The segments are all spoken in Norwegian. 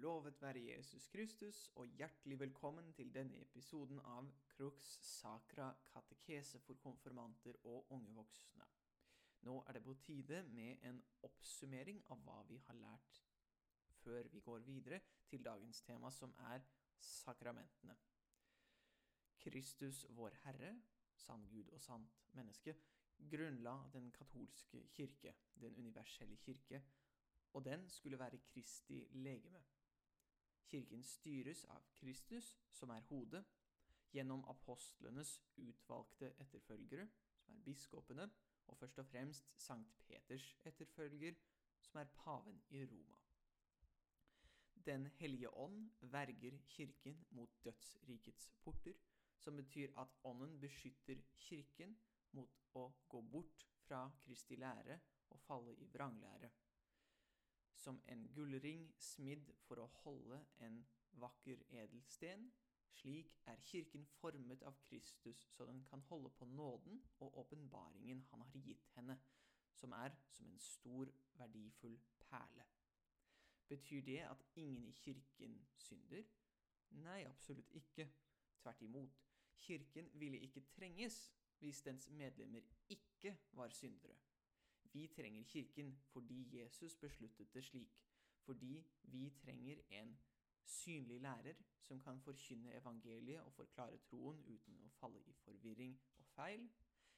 Lovet være Jesus Kristus, og hjertelig velkommen til denne episoden av Crux Sacra katekese for konfirmanter og unge voksne. Nå er det på tide med en oppsummering av hva vi har lært, før vi går videre til dagens tema, som er sakramentene. Kristus, vår Herre, sann Gud og sant menneske, grunnla den katolske kirke, den universelle kirke, og den skulle være Kristi legeme. Kirken styres av Kristus, som er hodet, gjennom apostlenes utvalgte etterfølgere, som er biskopene, og først og fremst Sankt Peters etterfølger, som er paven i Roma. Den hellige ånd verger kirken mot dødsrikets porter, som betyr at ånden beskytter kirken mot å gå bort fra Kristi lære og falle i vranglære som en gullring smidd for å holde en vakker edelsten. Slik er kirken formet av Kristus, så den kan holde på nåden og åpenbaringen han har gitt henne, som er som en stor, verdifull perle. Betyr det at ingen i kirken synder? Nei, absolutt ikke. Tvert imot. Kirken ville ikke trenges hvis dens medlemmer ikke var syndere. Vi trenger Kirken fordi Jesus besluttet det slik. Fordi vi trenger en synlig lærer som kan forkynne evangeliet og forklare troen uten å falle i forvirring og feil.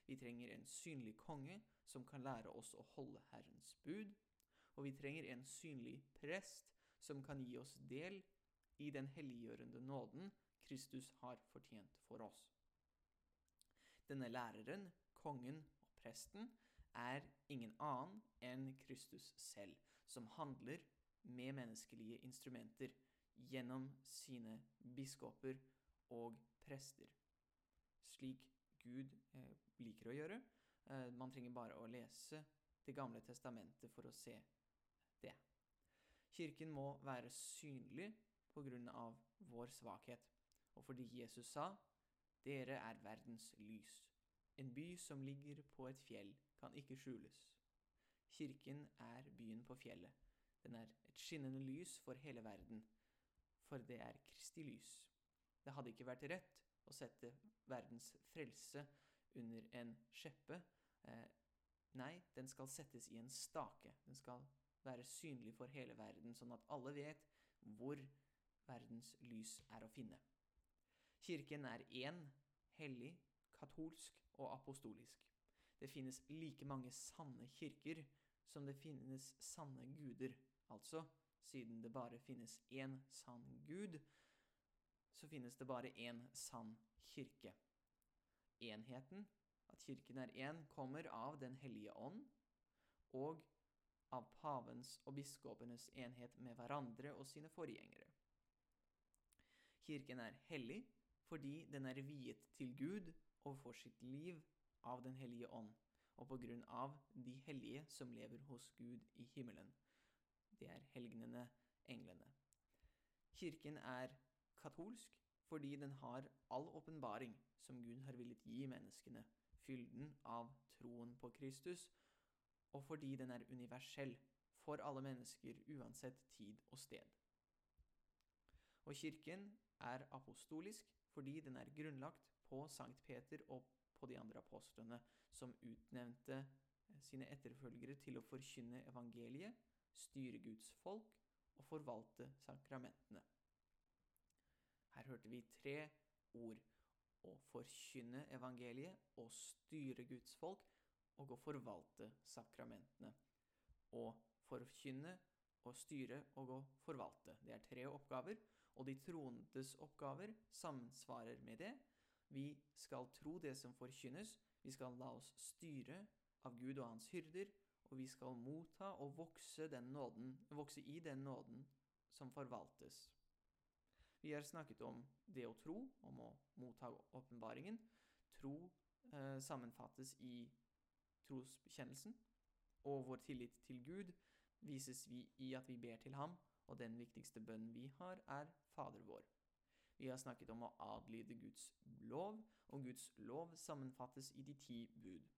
Vi trenger en synlig konge som kan lære oss å holde Herrens bud. Og vi trenger en synlig prest som kan gi oss del i den helliggjørende nåden Kristus har fortjent for oss. Denne læreren, kongen og presten er ingen annen enn Kristus selv, som handler med menneskelige instrumenter gjennom sine biskoper og prester. Slik Gud eh, liker å gjøre. Eh, man trenger bare å lese Det gamle testamentet for å se det. Kirken må være synlig pga. vår svakhet, og fordi Jesus sa 'Dere er verdens lys', en by som ligger på et fjell kan ikke skjules. Kirken er byen på fjellet. Den er et skinnende lys for hele verden, for det er Kristi lys. Det hadde ikke vært rett å sette verdens frelse under en skjeppe. Eh, nei, den skal settes i en stake. Den skal være synlig for hele verden, sånn at alle vet hvor verdens lys er å finne. Kirken er én, hellig, katolsk og apostolisk. Det finnes like mange sanne kirker som det finnes sanne guder. Altså, siden det bare finnes én sann gud, så finnes det bare én sann kirke. Enheten, at kirken er én, kommer av Den hellige ånd og av pavens og biskopenes enhet med hverandre og sine forgjengere. Kirken er hellig fordi den er viet til Gud og får sitt liv av Den hellige ånd, og på grunn av de hellige som lever hos Gud i himmelen. Det er helgenene, englene. Kirken er katolsk fordi den har all åpenbaring som Gud har villet gi menneskene, fylden av troen på Kristus, og fordi den er universell for alle mennesker uansett tid og sted. Og kirken er apostolisk fordi den er grunnlagt på Sankt Peter og på de andre apostlene, som utnevnte eh, sine etterfølgere til å forkynne evangeliet, styre Guds folk og forvalte sakramentene. Her hørte vi tre ord å forkynne evangeliet, å styre Guds folk og å forvalte sakramentene. Å forkynne, å styre og å forvalte. Det er tre oppgaver, og de troendes oppgaver samsvarer med det. Vi skal tro det som forkynnes, vi skal la oss styre av Gud og hans hyrder, og vi skal motta og vokse, nåden, vokse i den nåden som forvaltes. Vi har snakket om det å tro, om å motta åpenbaringen. Tro eh, sammenfattes i trosbekjennelsen, og vår tillit til Gud vises vi i at vi ber til ham, og den viktigste bønnen vi har, er Fader vår. Vi har snakket om å adlyde Guds lov, og Guds lov sammenfattes i de ti bud.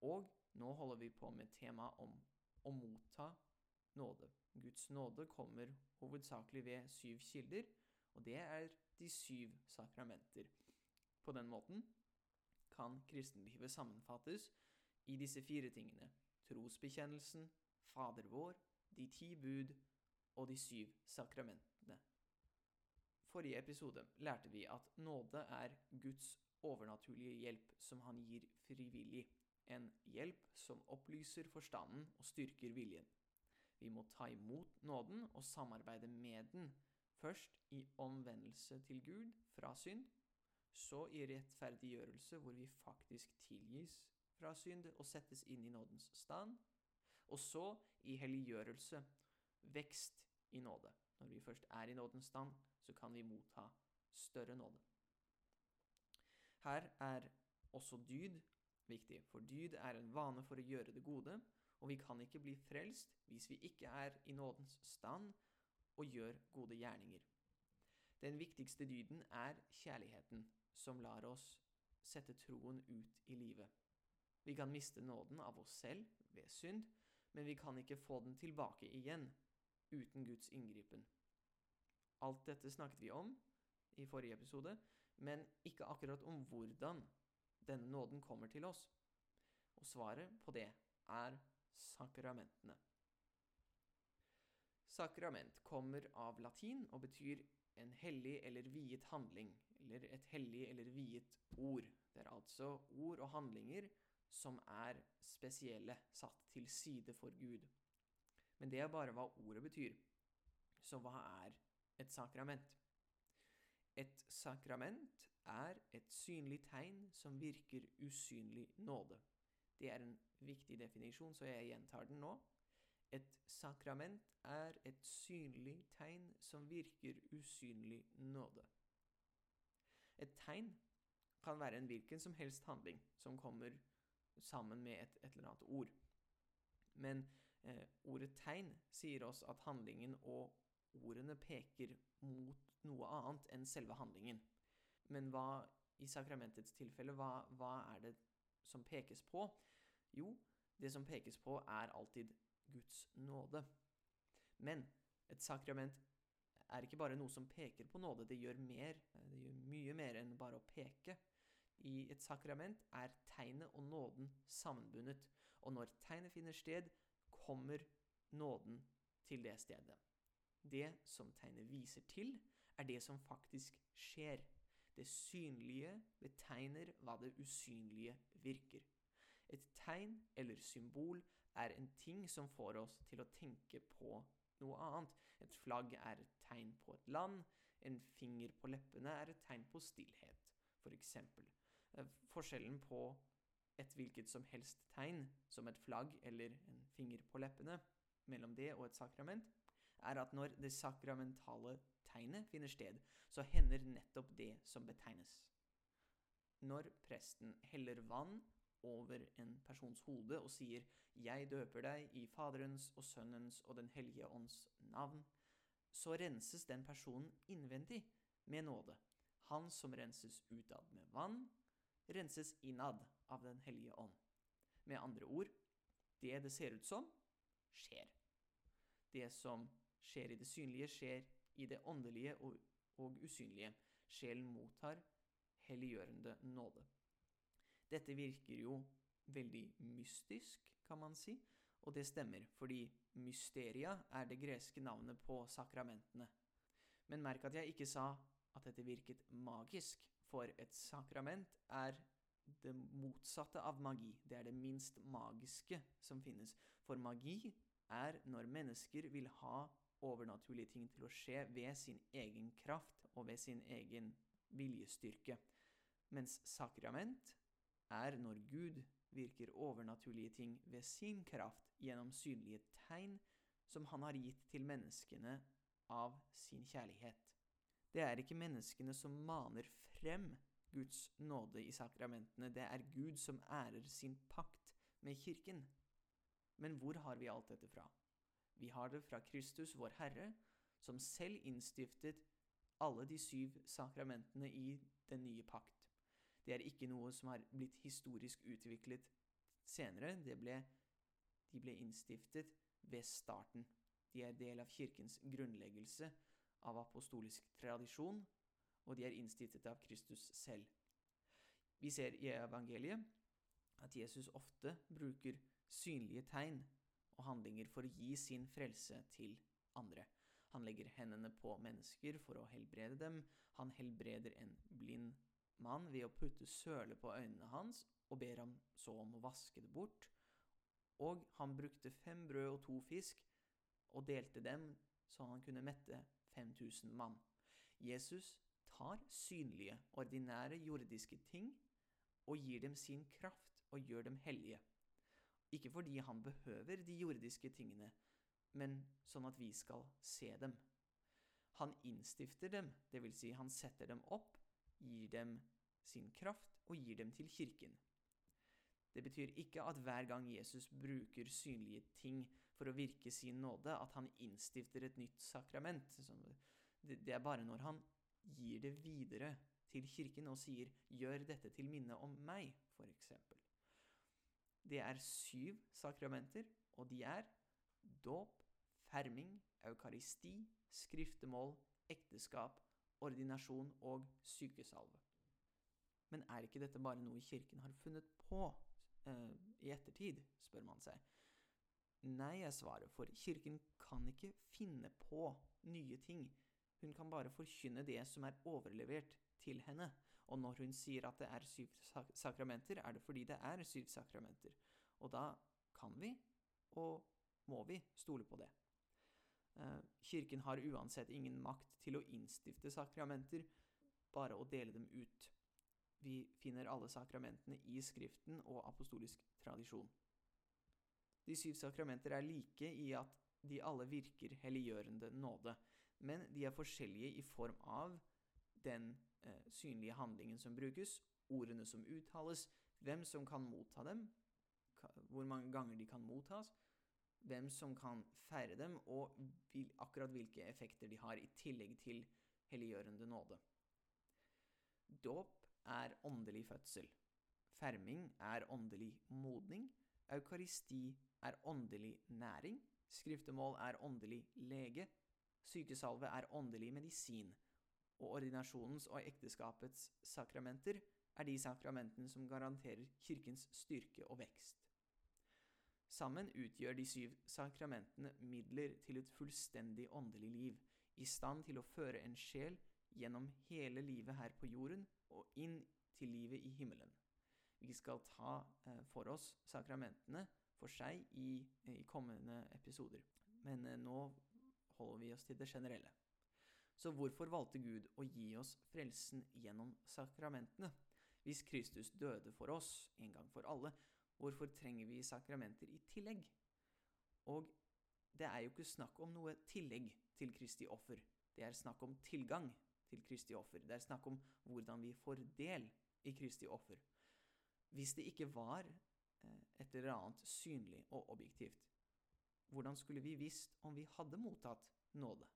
Og nå holder vi på med temaet om å motta nåde. Guds nåde kommer hovedsakelig ved syv kilder, og det er de syv sakramenter. På den måten kan kristenlivet sammenfattes i disse fire tingene trosbekjennelsen, Fader vår, de ti bud og de syv sakramentene. Forrige episode lærte vi at nåde er Guds overnaturlige hjelp som han gir frivillig, en hjelp som opplyser forstanden og styrker viljen. Vi må ta imot nåden og samarbeide med den, først i omvendelse til Gud fra synd, så i rettferdiggjørelse hvor vi faktisk tilgis fra synd og settes inn i nådens stand, og så i helliggjørelse, vekst i nåde. Når vi først er i nådens stand, så kan vi motta større nåde. Her er også dyd viktig, for dyd er en vane for å gjøre det gode, og vi kan ikke bli frelst hvis vi ikke er i nådens stand og gjør gode gjerninger. Den viktigste dyden er kjærligheten, som lar oss sette troen ut i livet. Vi kan miste nåden av oss selv ved synd, men vi kan ikke få den tilbake igjen uten Guds inngripen. Alt dette snakket vi om i forrige episode, men ikke akkurat om hvordan denne nåden kommer til oss. Og svaret på det er sakramentene. Sakrament kommer av latin og betyr en hellig eller viet handling, eller et hellig eller viet ord. Det er altså ord og handlinger som er spesielle, satt til side for Gud. Men det er bare hva ordet betyr. Så hva er et sakrament? Et sakrament er et synlig tegn som virker usynlig nåde. Det er en viktig definisjon, så jeg gjentar den nå. Et sakrament er et synlig tegn som virker usynlig nåde. Et tegn kan være en hvilken som helst handling som kommer sammen med et, et eller annet ord. Men ordet tegn sier oss at handlingen og ordene peker mot noe annet enn selve handlingen. Men hva i sakramentets tilfelle, hva, hva er det som pekes på? Jo, det som pekes på, er alltid Guds nåde. Men et sakrament er ikke bare noe som peker på nåde, det gjør mer. Det gjør mye mer enn bare å peke. I et sakrament er tegnet og nåden sammenbundet, og når tegnet finner sted, kommer nåden til det stedet. Det som tegnet viser til, er det som faktisk skjer. Det synlige betegner hva det usynlige virker. Et tegn eller symbol er en ting som får oss til å tenke på noe annet. Et flagg er et tegn på et land, en finger på leppene er et tegn på stillhet, f.eks. For forskjellen på et hvilket som helst tegn, som et flagg eller en finger på leppene, mellom det og et sakrament, er at når det sakramentale tegnet finner sted, så hender nettopp det som betegnes. Når presten heller vann over en persons hode og sier 'Jeg døper deg i Faderens og Sønnens og Den hellige ånds navn', så renses den personen innvendig med nåde. Han som renses utad med vann, renses innad av Den hellige ånd. Med andre ord det det ser ut som, skjer. Det som skjer i det synlige, skjer i det åndelige og, og usynlige. Sjelen mottar helliggjørende nåde. Dette virker jo veldig mystisk, kan man si, og det stemmer, fordi mysteria er det greske navnet på sakramentene. Men merk at jeg ikke sa at dette virket magisk, for et sakrament er det motsatte av magi. Det er det minst magiske som finnes. For magi er når mennesker vil ha overnaturlige ting til å skje ved sin egen kraft og ved sin egen viljestyrke. Mens sakrament er når Gud virker overnaturlige ting ved sin kraft gjennom synlige tegn som han har gitt til menneskene av sin kjærlighet. Det er ikke menneskene som maner frem Guds nåde i sakramentene, det er Gud som ærer sin pakt med Kirken. Men hvor har vi alt dette fra? Vi har det fra Kristus, vår Herre, som selv innstiftet alle de syv sakramentene i den nye pakt. Det er ikke noe som har blitt historisk utviklet senere. Ble, de ble innstiftet ved starten De er del av kirkens grunnleggelse av apostolisk tradisjon, og de er innstiftet av Kristus selv. Vi ser i evangeliet at Jesus ofte bruker synlige tegn og handlinger for å gi sin frelse til andre. Han legger hendene på mennesker for å helbrede dem. Han helbreder en blind mann ved å putte søle på øynene hans og ber ham så om å vaske det bort. Og han brukte fem brød og to fisk og delte dem så han kunne mette 5000 mann. Jesus tar synlige, ordinære jordiske ting og gir dem sin kraft og gjør dem hellige. Ikke fordi han behøver de jordiske tingene, men sånn at vi skal se dem. Han innstifter dem, dvs. Si han setter dem opp, gir dem sin kraft og gir dem til kirken. Det betyr ikke at hver gang Jesus bruker synlige ting for å virke sin nåde, at han innstifter et nytt sakrament. Det er bare når han gir det videre til kirken og sier 'gjør dette til minne om meg', f.eks. Det er syv sakramenter, og de er dåp, ferming, eukaristi, skriftemål, ekteskap, ordinasjon og sykesalve. Men er ikke dette bare noe kirken har funnet på eh, i ettertid, spør man seg. Nei, jeg svarer, for kirken kan ikke finne på nye ting. Hun kan bare forkynne det som er overlevert til henne. Og når hun sier at det er syv sakramenter, er det fordi det er syv sakramenter. Og da kan vi, og må vi, stole på det. Eh, kirken har uansett ingen makt til å innstifte sakramenter, bare å dele dem ut. Vi finner alle sakramentene i Skriften og apostolisk tradisjon. De syv sakramenter er like i at de alle virker helliggjørende nåde, men de er forskjellige i form av den eh, synlige handlingen som brukes, ordene som uttales, hvem som kan motta dem, hvor mange ganger de kan mottas, hvem som kan feire dem, og vil, akkurat hvilke effekter de har, i tillegg til helliggjørende nåde. Dåp er åndelig fødsel. Ferming er åndelig modning. Eukaristi er åndelig næring. Skriftemål er åndelig lege. Sykesalve er åndelig medisin og ordinasjonens og ekteskapets sakramenter er de sakramentene som garanterer kirkens styrke og vekst. Sammen utgjør de syv sakramentene midler til et fullstendig åndelig liv, i stand til å føre en sjel gjennom hele livet her på jorden og inn til livet i himmelen. Vi skal ta eh, for oss sakramentene for seg i, i kommende episoder, men eh, nå holder vi oss til det generelle. Så hvorfor valgte Gud å gi oss frelsen gjennom sakramentene? Hvis Kristus døde for oss en gang for alle, hvorfor trenger vi sakramenter i tillegg? Og det er jo ikke snakk om noe tillegg til Kristi offer. Det er snakk om tilgang til Kristi offer. Det er snakk om hvordan vi får del i Kristi offer. Hvis det ikke var eh, et eller annet synlig og objektivt, hvordan skulle vi visst om vi hadde mottatt nåde?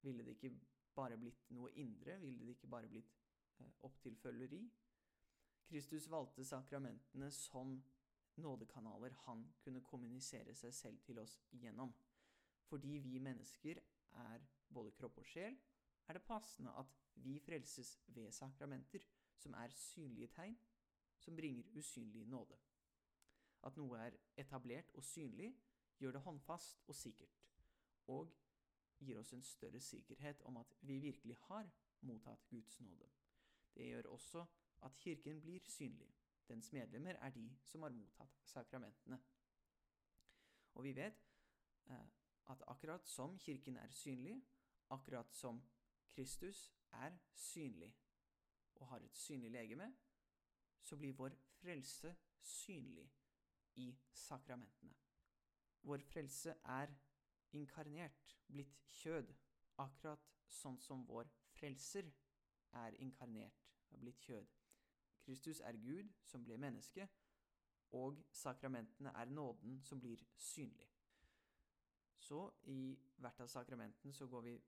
Ville det ikke bare blitt noe indre? Ville det ikke bare blitt eh? Kristus valgte sakramentene som nådekanaler han kunne kommunisere seg selv til oss gjennom. Fordi vi mennesker er både kropp og sjel, er det passende at vi frelses ved sakramenter, som er synlige tegn, som bringer usynlig nåde. At noe er etablert og synlig, gjør det håndfast og sikkert. Og gir oss en større sikkerhet om at vi virkelig har mottatt Guds nåde. Det gjør også at Kirken blir synlig. Dens medlemmer er de som har mottatt sakramentene. Og vi vet eh, at akkurat som Kirken er synlig, akkurat som Kristus er synlig og har et synlig legeme, så blir vår frelse synlig i sakramentene. Vår frelse er inkarnert, blitt kjød, akkurat sånn som vår frelser er inkarnert, er blitt kjød. Kristus er Gud som ble menneske, og sakramentene er nåden som blir synlig. Så i hvert av sakramentene så går vi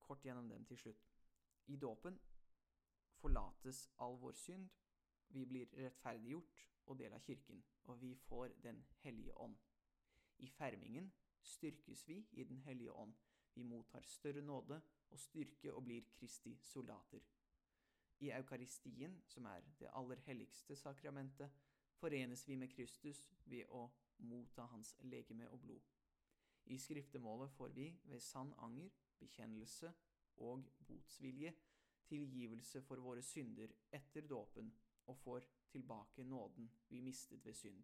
kort gjennom dem til slutt. I dåpen forlates all vår synd, vi blir rettferdiggjort og del av kirken, og vi får Den hellige ånd. I fermingen styrkes vi i Den hellige ånd. Vi mottar større nåde og styrke og blir Kristi soldater. I eukaristien, som er det aller helligste sakramentet, forenes vi med Kristus ved å motta hans legeme og blod. I skriftemålet får vi ved sann anger, bekjennelse og botsvilje tilgivelse for våre synder etter dåpen og får tilbake nåden vi mistet ved synd.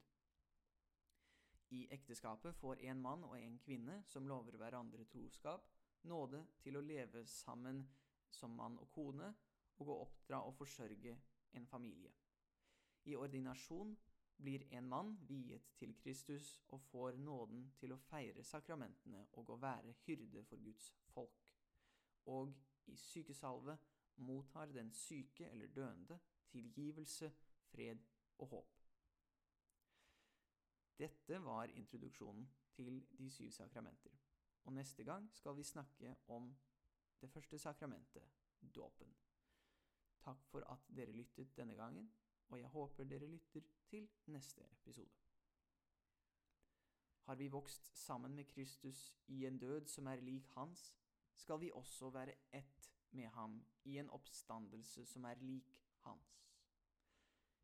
I ekteskapet får en mann og en kvinne som lover hverandre troskap, nåde til å leve sammen som mann og kone og å oppdra og forsørge en familie. I ordinasjon blir en mann viet til Kristus og får nåden til å feire sakramentene og å være hyrde for Guds folk. Og i sykesalve mottar den syke eller døende tilgivelse, fred og håp. Dette var introduksjonen til de syv sakramenter. Og neste gang skal vi snakke om det første sakramentet, dåpen. Takk for at dere lyttet denne gangen, og jeg håper dere lytter til neste episode. Har vi vokst sammen med Kristus i en død som er lik hans, skal vi også være ett med ham i en oppstandelse som er lik hans.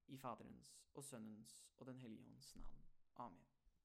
I Faderens og Sønnens og Den hellige ånds navn. Amen.